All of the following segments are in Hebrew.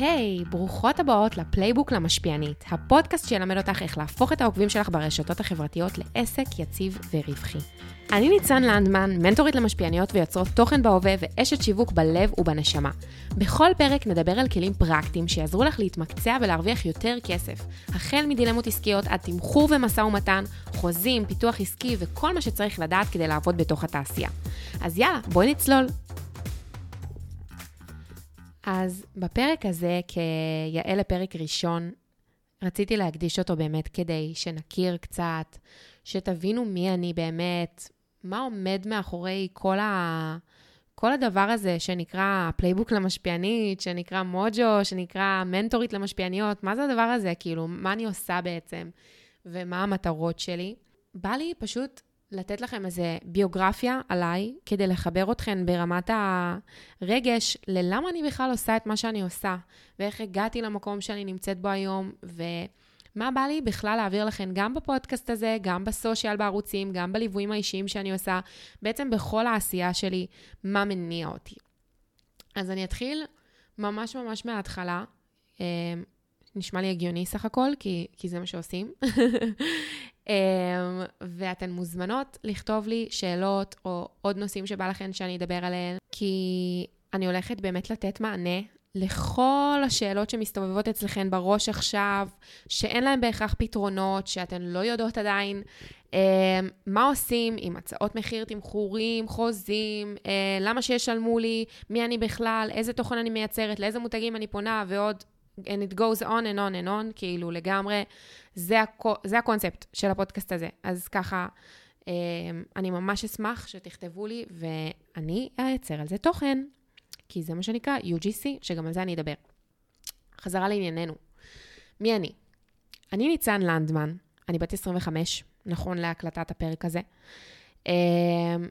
היי, hey, ברוכות הבאות ל playbook למשפיענית, הפודקאסט שילמד אותך איך להפוך את העוקבים שלך ברשתות החברתיות לעסק יציב ורווחי. אני ניצן לנדמן, מנטורית למשפיעניות ויוצרות תוכן בהווה ואשת שיווק בלב ובנשמה. בכל פרק נדבר על כלים פרקטיים שיעזרו לך להתמקצע ולהרוויח יותר כסף, החל מדילמות עסקיות עד תמחור ומשא ומתן, חוזים, פיתוח עסקי וכל מה שצריך לדעת כדי לעבוד בתוך התעשייה. אז יאללה, בואי נצלול. אז בפרק הזה, כיאה לפרק ראשון, רציתי להקדיש אותו באמת כדי שנכיר קצת, שתבינו מי אני באמת, מה עומד מאחורי כל, ה... כל הדבר הזה שנקרא playbook למשפיענית, שנקרא מוג'ו, שנקרא מנטורית למשפיעניות, מה זה הדבר הזה? כאילו, מה אני עושה בעצם, ומה המטרות שלי. בא לי פשוט לתת לכם איזה ביוגרפיה עליי, כדי לחבר אתכן ברמת הרגש ללמה אני בכלל עושה את מה שאני עושה, ואיך הגעתי למקום שאני נמצאת בו היום, ומה בא לי בכלל להעביר לכן גם בפודקאסט הזה, גם בסושיאל בערוצים, גם בליוויים האישיים שאני עושה, בעצם בכל העשייה שלי, מה מניע אותי. אז אני אתחיל ממש ממש מההתחלה. אה, נשמע לי הגיוני סך הכל, כי, כי זה מה שעושים. אמ, ואתן מוזמנות לכתוב לי שאלות או עוד נושאים שבא לכן שאני אדבר עליהן, כי אני הולכת באמת לתת מענה לכל השאלות שמסתובבות אצלכן בראש עכשיו, שאין להן בהכרח פתרונות, שאתן לא יודעות עדיין אה, מה עושים עם הצעות מחיר, תמחורים, חוזים, אה, למה שישלמו לי, מי אני בכלל, איזה תוכן אני מייצרת, לאיזה מותגים אני פונה ועוד and it goes on and on and on, כאילו לגמרי, זה, הקו, זה הקונספט של הפודקאסט הזה. אז ככה, אה, אני ממש אשמח שתכתבו לי, ואני אייצר על זה תוכן, כי זה מה שנקרא UGC, שגם על זה אני אדבר. חזרה לענייננו. מי אני? אני ניצן לנדמן, אני בת 25, נכון להקלטת הפרק הזה. Uh,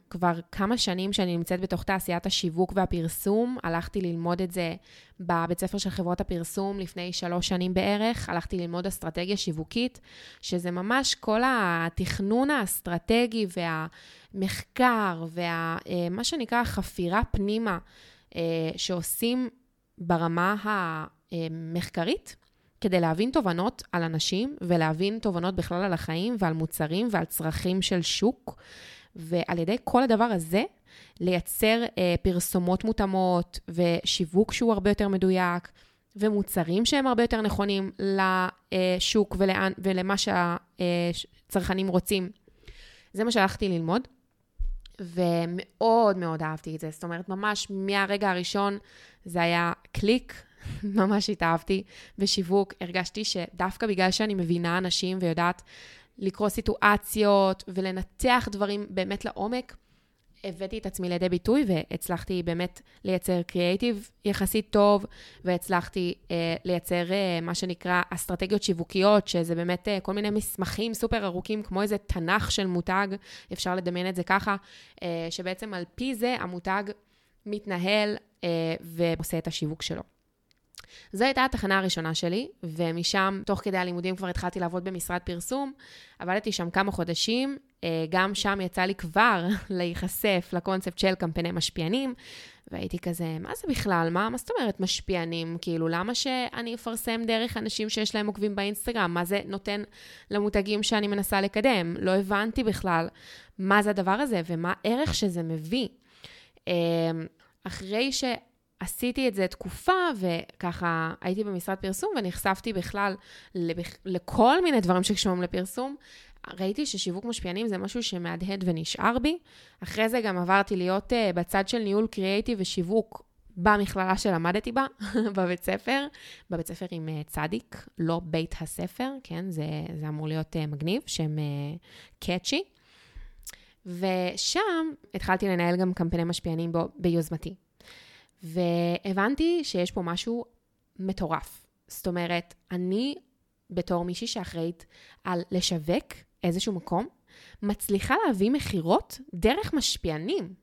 כבר כמה שנים שאני נמצאת בתוך תעשיית השיווק והפרסום, הלכתי ללמוד את זה בבית ספר של חברות הפרסום לפני שלוש שנים בערך, הלכתי ללמוד אסטרטגיה שיווקית, שזה ממש כל התכנון האסטרטגי והמחקר ומה uh, שנקרא חפירה פנימה uh, שעושים ברמה המחקרית. כדי להבין תובנות על אנשים ולהבין תובנות בכלל על החיים ועל מוצרים ועל צרכים של שוק. ועל ידי כל הדבר הזה, לייצר אה, פרסומות מותאמות ושיווק שהוא הרבה יותר מדויק, ומוצרים שהם הרבה יותר נכונים לשוק ולאן, ולמה שהצרכנים רוצים. זה מה שהלכתי ללמוד, ומאוד מאוד אהבתי את זה. זאת אומרת, ממש מהרגע הראשון זה היה קליק, ממש התאהבתי בשיווק. הרגשתי שדווקא בגלל שאני מבינה אנשים ויודעת לקרוא סיטואציות ולנתח דברים באמת לעומק, הבאתי את עצמי לידי ביטוי והצלחתי באמת לייצר קריאייטיב יחסית טוב, והצלחתי אה, לייצר אה, מה שנקרא אסטרטגיות שיווקיות, שזה באמת אה, כל מיני מסמכים סופר ארוכים, כמו איזה תנ"ך של מותג, אפשר לדמיין את זה ככה, אה, שבעצם על פי זה המותג מתנהל אה, ועושה את השיווק שלו. זו הייתה התחנה הראשונה שלי, ומשם, תוך כדי הלימודים כבר התחלתי לעבוד במשרד פרסום. עבדתי שם כמה חודשים, אה, גם שם יצא לי כבר להיחשף לקונספט של קמפייני משפיענים, והייתי כזה, מה זה בכלל? מה, מה זאת אומרת משפיענים? כאילו, למה שאני אפרסם דרך אנשים שיש להם עוקבים באינסטגרם? מה זה נותן למותגים שאני מנסה לקדם? לא הבנתי בכלל מה זה הדבר הזה ומה הערך שזה מביא. אה, אחרי ש... עשיתי את זה תקופה, וככה הייתי במשרד פרסום ונחשפתי בכלל לכל מיני דברים שקשורים לפרסום. ראיתי ששיווק משפיענים זה משהו שמהדהד ונשאר בי. אחרי זה גם עברתי להיות uh, בצד של ניהול קריאייטיב ושיווק במכללה שלמדתי בה, בבית ספר, בבית ספר עם uh, צדיק, לא בית הספר, כן? זה, זה אמור להיות uh, מגניב, שם קאצ'י. ושם התחלתי לנהל גם קמפייני משפיענים בו, ביוזמתי. והבנתי שיש פה משהו מטורף. זאת אומרת, אני בתור מישהי שאחראית על לשווק איזשהו מקום, מצליחה להביא מכירות דרך משפיענים.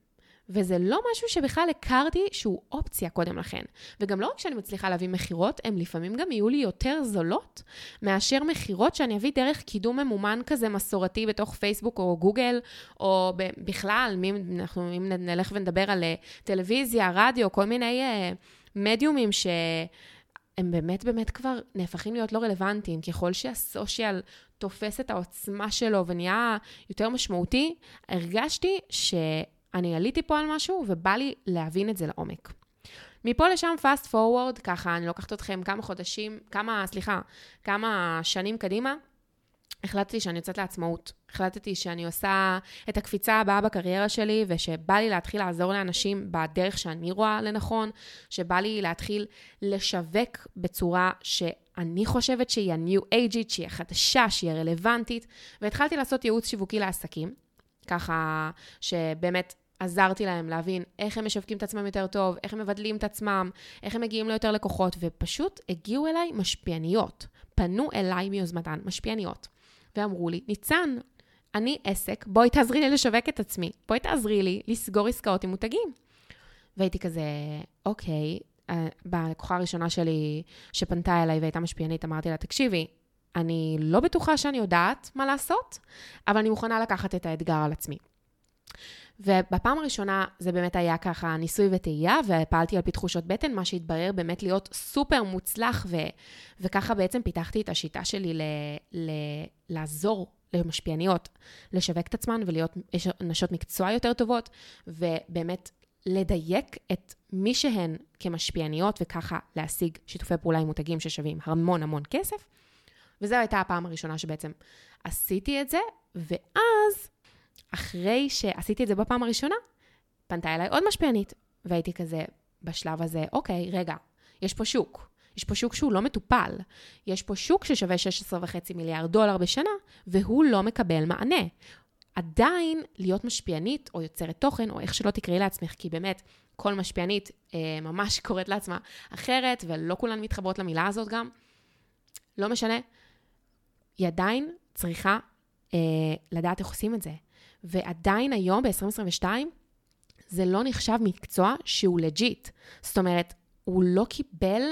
וזה לא משהו שבכלל הכרתי שהוא אופציה קודם לכן. וגם לא רק שאני מצליחה להביא מכירות, הן לפעמים גם יהיו לי יותר זולות מאשר מכירות שאני אביא דרך קידום ממומן כזה מסורתי בתוך פייסבוק או גוגל, או בכלל, אם אנחנו, אם נלך ונדבר על אה, טלוויזיה, רדיו, כל מיני uh, מדיומים ש... הם באמת באמת כבר נהפכים להיות לא רלוונטיים. ככל שהסושיאל תופס את העוצמה שלו ונהיה יותר משמעותי, הרגשתי שאני עליתי פה על משהו ובא לי להבין את זה לעומק. מפה לשם, fast forward, ככה, אני לוקחת אתכם כמה חודשים, כמה, סליחה, כמה שנים קדימה, החלטתי שאני יוצאת לעצמאות. החלטתי שאני עושה את הקפיצה הבאה בקריירה שלי, ושבא לי להתחיל לעזור לאנשים בדרך שאני רואה לנכון, שבא לי להתחיל לשווק בצורה שאני חושבת שהיא ה-new ageית, שהיא החדשה, שהיא הרלוונטית, והתחלתי לעשות ייעוץ שיווקי לעסקים, ככה שבאמת עזרתי להם להבין איך הם משווקים את עצמם יותר טוב, איך הם מבדלים את עצמם, איך הם מגיעים ליותר לקוחות, ופשוט הגיעו אליי משפיעניות. פנו אליי מיוזמתן, משפיעניות. ואמרו לי, ניצן, אני עסק, בואי תעזרי לי לשווק את עצמי, בואי תעזרי לי לסגור עסקאות עם מותגים. והייתי כזה, אוקיי, אה, בלקוחה הראשונה שלי שפנתה אליי והייתה משפיענית, אמרתי לה, תקשיבי, אני לא בטוחה שאני יודעת מה לעשות, אבל אני מוכנה לקחת את האתגר על עצמי. ובפעם הראשונה זה באמת היה ככה ניסוי וטעייה, ופעלתי על פי תחושות בטן, מה שהתברר באמת להיות סופר מוצלח, ו, וככה בעצם פיתחתי את השיטה שלי ל, ל, לעזור למשפיעניות לשווק את עצמן ולהיות נשות מקצוע יותר טובות, ובאמת לדייק את מי שהן כמשפיעניות, וככה להשיג שיתופי פעולה עם מותגים ששווים המון המון כסף. וזו הייתה הפעם הראשונה שבעצם עשיתי את זה, ואז אחרי שעשיתי את זה בפעם הראשונה, פנתה אליי עוד משפיענית, והייתי כזה, בשלב הזה, אוקיי, רגע, יש פה שוק. יש פה שוק שהוא לא מטופל. יש פה שוק ששווה 16.5 מיליארד דולר בשנה, והוא לא מקבל מענה. עדיין להיות משפיענית או יוצרת תוכן, או איך שלא תקראי לעצמך, כי באמת, כל משפיענית אה, ממש קוראת לעצמה אחרת, ולא כולן מתחברות למילה הזאת גם. לא משנה, היא עדיין צריכה אה, לדעת איך עושים את זה. ועדיין היום, ב-2022, זה לא נחשב מקצוע שהוא לג'יט. זאת אומרת, הוא לא קיבל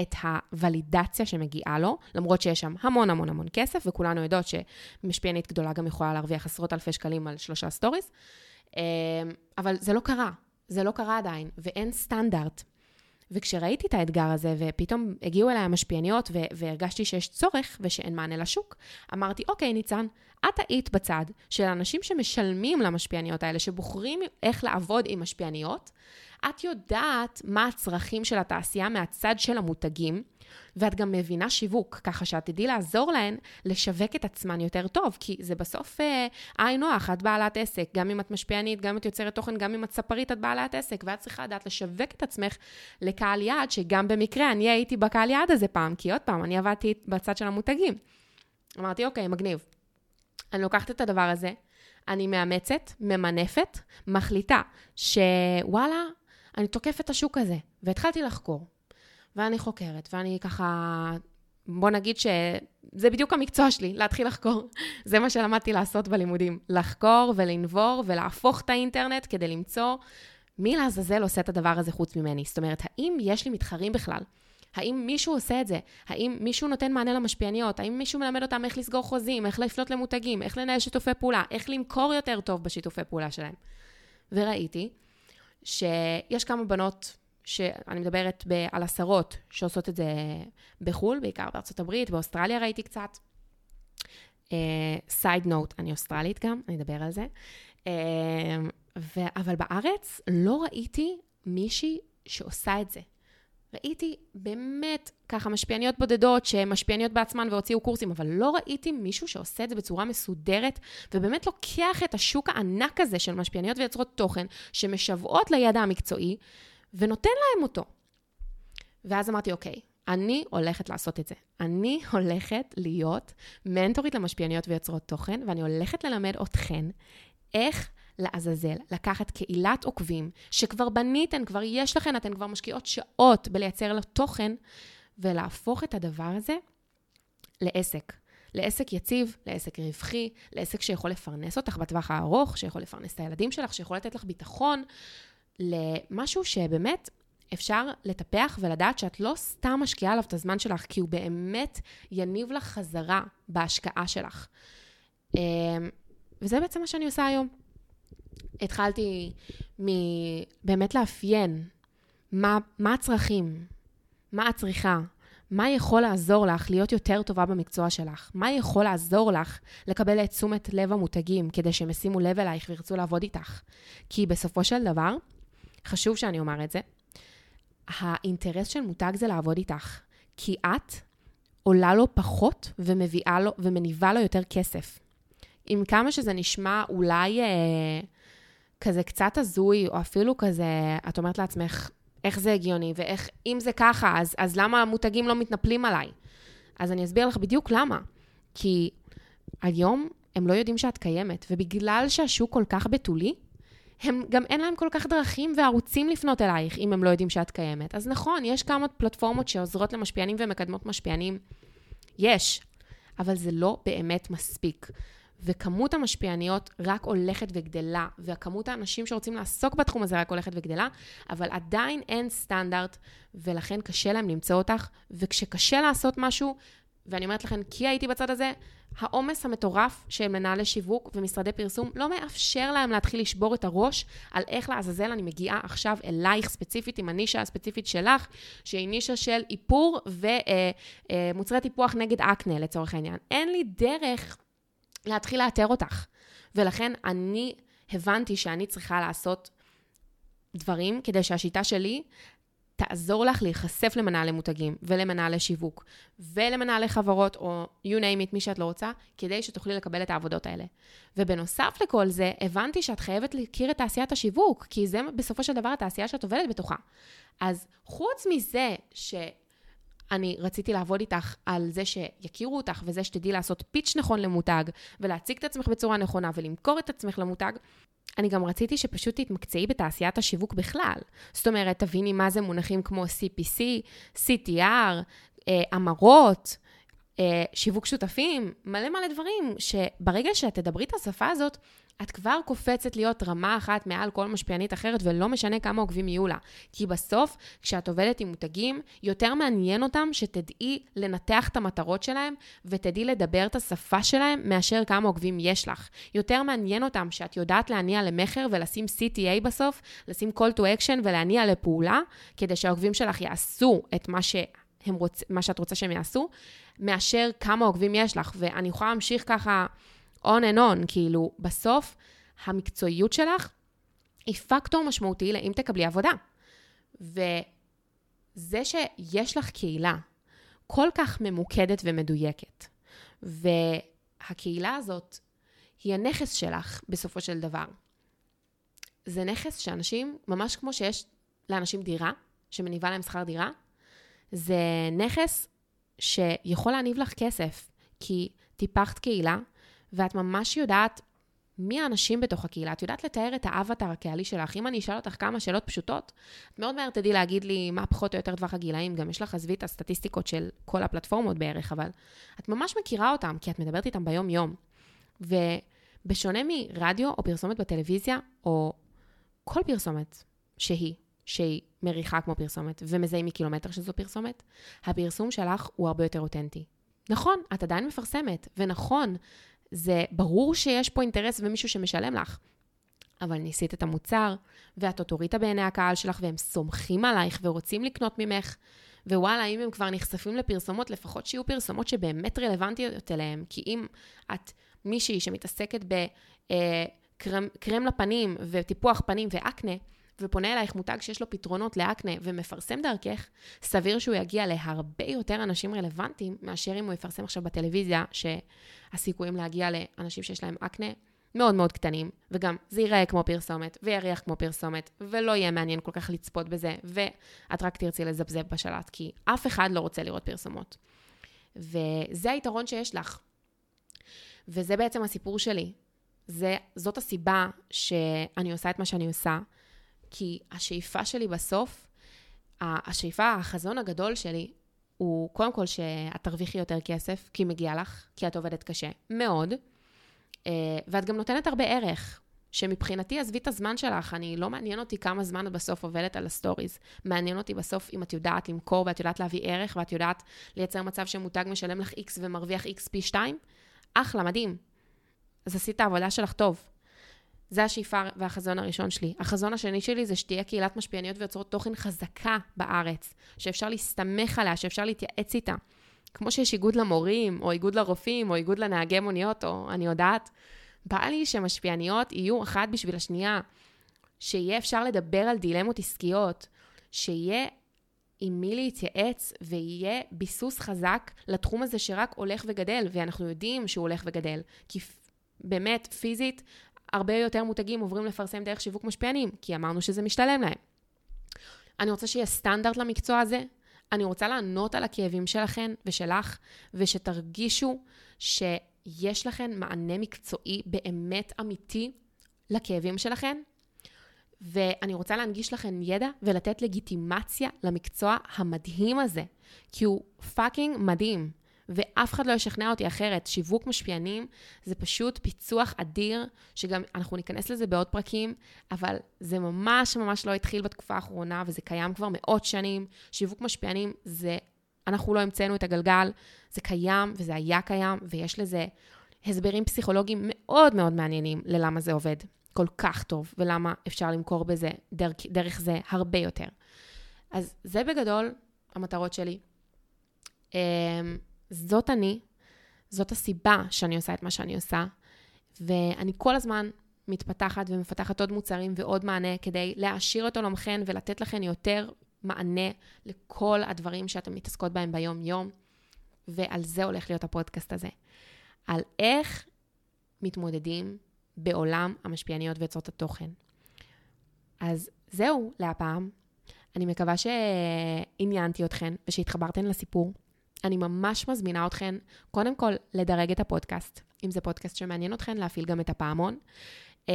את הוולידציה שמגיעה לו, למרות שיש שם המון המון המון כסף, וכולנו יודעות שמשפיענית גדולה גם יכולה להרוויח עשרות אלפי שקלים על שלושה stories, אמ, אבל זה לא קרה, זה לא קרה עדיין, ואין סטנדרט. וכשראיתי את האתגר הזה, ופתאום הגיעו אליי המשפיעניות, והרגשתי שיש צורך ושאין מענה לשוק, אמרתי, אוקיי, ניצן, את היית בצד של אנשים שמשלמים למשפיעניות האלה, שבוחרים איך לעבוד עם משפיעניות. את יודעת מה הצרכים של התעשייה מהצד של המותגים, ואת גם מבינה שיווק, ככה שאת תדעי לעזור להן לשווק את עצמן יותר טוב, כי זה בסוף אה, נוח, את בעלת עסק, גם אם את משפיענית, גם אם את יוצרת תוכן, גם אם את ספרית, את בעלת עסק, ואת צריכה לדעת לשווק את עצמך לקהל יעד, שגם במקרה אני הייתי בקהל יעד הזה פעם, כי עוד פעם, אני עבדתי בצד של המותגים. אמרתי, אוקיי, מגניב. אני לוקחת את הדבר הזה, אני מאמצת, ממנפת, מחליטה שוואלה, אני תוקפת את השוק הזה. והתחלתי לחקור. ואני חוקרת, ואני ככה, בוא נגיד שזה בדיוק המקצוע שלי, להתחיל לחקור. זה מה שלמדתי לעשות בלימודים, לחקור ולנבור ולהפוך את האינטרנט כדי למצוא מי לעזאזל עושה את הדבר הזה חוץ ממני. זאת אומרת, האם יש לי מתחרים בכלל? האם מישהו עושה את זה? האם מישהו נותן מענה למשפיעניות? האם מישהו מלמד אותם איך לסגור חוזים, איך לפנות למותגים, איך לנהל שיתופי פעולה, איך למכור יותר טוב בשיתופי פעולה שלהם? וראיתי שיש כמה בנות, שאני מדברת ב- על עשרות, שעושות את זה בחו"ל, בעיקר בארצות הברית, באוסטרליה ראיתי קצת. סייד uh, נוט, אני אוסטרלית גם, אני אדבר על זה. Uh, ו- אבל בארץ לא ראיתי מישהי שעושה את זה. ראיתי באמת ככה משפיעניות בודדות שמשפיעניות בעצמן והוציאו קורסים, אבל לא ראיתי מישהו שעושה את זה בצורה מסודרת, ובאמת לוקח את השוק הענק הזה של משפיעניות ויוצרות תוכן, שמשוועות לידע המקצועי, ונותן להם אותו. ואז אמרתי, אוקיי, אני הולכת לעשות את זה. אני הולכת להיות מנטורית למשפיעניות ויוצרות תוכן, ואני הולכת ללמד אתכן איך לעזאזל, לקחת קהילת עוקבים שכבר בניתן, כבר יש לכן, אתן כבר משקיעות שעות בלייצר לו תוכן, ולהפוך את הדבר הזה לעסק. לעסק יציב, לעסק רווחי, לעסק שיכול לפרנס אותך בטווח הארוך, שיכול לפרנס את הילדים שלך, שיכול לתת לך ביטחון, למשהו שבאמת אפשר לטפח ולדעת שאת לא סתם משקיעה עליו את הזמן שלך, כי הוא באמת יניב לך חזרה בהשקעה שלך. אמ, וזה בעצם מה שאני עושה היום. התחלתי מבאמת לאפיין מה, מה הצרכים, מה את צריכה, מה יכול לעזור לך להיות יותר טובה במקצוע שלך? מה יכול לעזור לך לקבל את תשומת לב המותגים כדי שהם ישימו לב אלייך וירצו לעבוד איתך? כי בסופו של דבר, חשוב שאני אומר את זה, האינטרס של מותג זה לעבוד איתך. כי את עולה לו פחות ומביאה לו, ומניבה לו יותר כסף. עם כמה שזה נשמע אולי אה, כזה קצת הזוי, או אפילו כזה, את אומרת לעצמך, איך זה הגיוני, ואיך, אם זה ככה, אז, אז למה המותגים לא מתנפלים עליי? אז אני אסביר לך בדיוק למה. כי היום הם לא יודעים שאת קיימת, ובגלל שהשוק כל כך בתולי, הם גם אין להם כל כך דרכים וערוצים לפנות אלייך אם הם לא יודעים שאת קיימת. אז נכון, יש כמה פלטפורמות שעוזרות למשפיענים ומקדמות משפיענים. יש, אבל זה לא באמת מספיק. וכמות המשפיעניות רק הולכת וגדלה, וכמות האנשים שרוצים לעסוק בתחום הזה רק הולכת וגדלה, אבל עדיין אין סטנדרט, ולכן קשה להם למצוא אותך, וכשקשה לעשות משהו, ואני אומרת לכם, כי הייתי בצד הזה, העומס המטורף של מנהלי שיווק ומשרדי פרסום לא מאפשר להם להתחיל לשבור את הראש על איך לעזאזל אני מגיעה עכשיו אלייך ספציפית עם הנישה הספציפית שלך, שהיא נישה של איפור ומוצרי אה, אה, טיפוח נגד אקנה לצורך העניין. אין לי דרך להתחיל לאתר אותך. ולכן אני הבנתי שאני צריכה לעשות דברים כדי שהשיטה שלי תעזור לך להיחשף למנהלי מותגים ולמנהלי שיווק ולמנהלי חברות או you name it, מי שאת לא רוצה, כדי שתוכלי לקבל את העבודות האלה. ובנוסף לכל זה, הבנתי שאת חייבת להכיר את תעשיית השיווק, כי זה בסופו של דבר התעשייה שאת עובדת בתוכה. אז חוץ מזה ש... אני רציתי לעבוד איתך על זה שיכירו אותך וזה שתדעי לעשות פיץ' נכון למותג ולהציג את עצמך בצורה נכונה ולמכור את עצמך למותג, אני גם רציתי שפשוט תתמקצעי בתעשיית השיווק בכלל. זאת אומרת, תביני מה זה מונחים כמו CPC, CTR, אה, המרות, אה, שיווק שותפים, מלא מלא דברים, שברגע שאת תדברי את השפה הזאת, את כבר קופצת להיות רמה אחת מעל כל משפיענית אחרת, ולא משנה כמה עוקבים יהיו לה. כי בסוף, כשאת עובדת עם מותגים, יותר מעניין אותם שתדעי לנתח את המטרות שלהם, ותדעי לדבר את השפה שלהם, מאשר כמה עוקבים יש לך. יותר מעניין אותם שאת יודעת להניע למכר ולשים CTA בסוף, לשים call to action ולהניע לפעולה, כדי שהעוקבים שלך יעשו את מה ש... רוצ... מה שאת רוצה שהם יעשו, מאשר כמה עוקבים יש לך. ואני יכולה להמשיך ככה on and on, כאילו, בסוף המקצועיות שלך היא פקטור משמעותי לאם תקבלי עבודה. וזה שיש לך קהילה כל כך ממוקדת ומדויקת, והקהילה הזאת היא הנכס שלך בסופו של דבר. זה נכס שאנשים, ממש כמו שיש לאנשים דירה, שמניבה להם שכר דירה, זה נכס שיכול להניב לך כסף, כי טיפחת קהילה, ואת ממש יודעת מי האנשים בתוך הקהילה. את יודעת לתאר את האבטר הקהלי שלך. אם אני אשאל אותך כמה שאלות פשוטות, את מאוד מהר תדעי להגיד לי מה פחות או יותר טווח הגילאים. גם יש לך, עזבי את הסטטיסטיקות של כל הפלטפורמות בערך, אבל את ממש מכירה אותם, כי את מדברת איתם ביום-יום. ובשונה מרדיו או פרסומת בטלוויזיה, או כל פרסומת שהיא, שהיא מריחה כמו פרסומת, ומזהים מקילומטר שזו פרסומת, הפרסום שלך הוא הרבה יותר אותנטי. נכון, את עדיין מפרסמת, ונכון, זה ברור שיש פה אינטרס ומישהו שמשלם לך. אבל ניסית את המוצר, ואת אוטוריטה בעיני הקהל שלך, והם סומכים עלייך ורוצים לקנות ממך, ווואלה, אם הם כבר נחשפים לפרסומות, לפחות שיהיו פרסומות שבאמת רלוונטיות אליהם. כי אם את מישהי שמתעסקת בקרם אה, לפנים וטיפוח פנים ואקנה, ופונה אלייך מותג שיש לו פתרונות לאקנה ומפרסם דרכך, סביר שהוא יגיע להרבה יותר אנשים רלוונטיים מאשר אם הוא יפרסם עכשיו בטלוויזיה, שהסיכויים להגיע לאנשים שיש להם אקנה מאוד מאוד קטנים, וגם זה ייראה כמו פרסומת, ויריח כמו פרסומת, ולא יהיה מעניין כל כך לצפות בזה, ואת רק תרצי לזפזפ בשלט, כי אף אחד לא רוצה לראות פרסומות. וזה היתרון שיש לך. וזה בעצם הסיפור שלי. זה, זאת הסיבה שאני עושה את מה שאני עושה. כי השאיפה שלי בסוף, השאיפה, החזון הגדול שלי, הוא קודם כל שאת תרוויחי יותר כסף, כי מגיע לך, כי את עובדת קשה, מאוד, אה, ואת גם נותנת הרבה ערך. שמבחינתי, עזבי את הזמן שלך, אני, לא מעניין אותי כמה זמן את בסוף עובדת על ה stories. מעניין אותי בסוף אם את יודעת למכור ואת יודעת להביא ערך ואת יודעת לייצר מצב שמותג משלם לך X ומרוויח X פי 2, אחלה, מדהים. אז עשית את העבודה שלך טוב. זה השאיפה והחזון הראשון שלי. החזון השני שלי זה שתהיה קהילת משפיעניות ויוצרות תוכן חזקה בארץ, שאפשר להסתמך עליה, שאפשר להתייעץ איתה. כמו שיש איגוד למורים, או איגוד לרופאים, או איגוד לנהגי מוניות, או אני יודעת. בא לי שמשפיעניות יהיו אחת בשביל השנייה, שיהיה אפשר לדבר על דילמות עסקיות, שיהיה עם מי להתייעץ ויהיה ביסוס חזק לתחום הזה שרק הולך וגדל, ואנחנו יודעים שהוא הולך וגדל. כי באמת, פיזית, הרבה יותר מותגים עוברים לפרסם דרך שיווק משפיענים, כי אמרנו שזה משתלם להם. אני רוצה שיהיה סטנדרט למקצוע הזה, אני רוצה לענות על הכאבים שלכן ושלך, ושתרגישו שיש לכן מענה מקצועי באמת אמיתי לכאבים שלכן, ואני רוצה להנגיש לכם ידע ולתת לגיטימציה למקצוע המדהים הזה, כי הוא fucking מדהים, ואף אחד לא ישכנע אותי אחרת. שיווק משפיענים זה פשוט פיצוח אדיר, שגם אנחנו ניכנס לזה בעוד פרקים, אבל זה ממש ממש לא התחיל בתקופה האחרונה, וזה קיים כבר מאות שנים. שיווק משפיענים זה, אנחנו לא המצאנו את הגלגל, זה קיים וזה היה קיים, ויש לזה הסברים פסיכולוגיים מאוד מאוד מעניינים ללמה זה עובד. כל כך טוב, ולמה אפשר למכור בזה, דרך, דרך זה הרבה יותר. אז זה בגדול המטרות שלי. זאת אני, זאת הסיבה שאני עושה את מה שאני עושה, ואני כל הזמן מתפתחת ומפתחת עוד מוצרים ועוד מענה כדי להעשיר את עולמכן ולתת לכן יותר מענה לכל הדברים שאתן מתעסקות בהם ביום-יום, ועל זה הולך להיות הפודקאסט הזה. על איך מתמודדים בעולם המשפיעניות ויוצרות התוכן. אז זהו להפעם. אני מקווה שעניינתי אתכן ושהתחברתן לסיפור. אני ממש מזמינה אתכן, קודם כל, לדרג את הפודקאסט. אם זה פודקאסט שמעניין אתכן, להפעיל גם את הפעמון. אמ,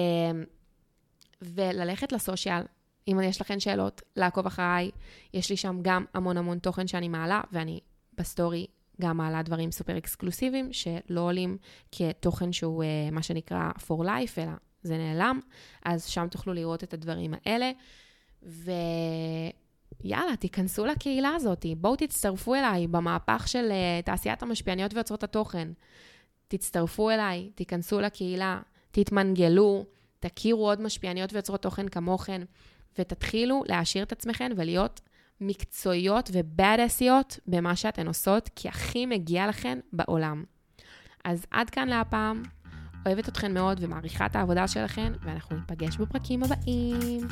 וללכת ל social, אם יש לכן שאלות, לעקוב אחריי. יש לי שם גם המון המון תוכן שאני מעלה, ואני ב story גם מעלה דברים סופר אקסקלוסיביים, שלא עולים כתוכן שהוא uh, מה שנקרא for life, אלא זה נעלם, אז שם תוכלו לראות את הדברים האלה. ויאללה, תיכנסו לקהילה הזאת, בואו תצטרפו אליי במהפך של uh, תעשיית המשפיעניות ויוצרות התוכן. תצטרפו אליי, תיכנסו לקהילה, תתמנגלו, תכירו עוד משפיעניות ויוצרות תוכן כמוכן, ותתחילו להעשיר את עצמכם ולהיות מקצועיות ובאדסיות במה שאתן עושות, כי הכי מגיע לכן בעולם. אז עד כאן להפעם, אוהבת אתכן מאוד ומעריכה את העבודה שלכן, ואנחנו ניפגש בפרקים הבאים.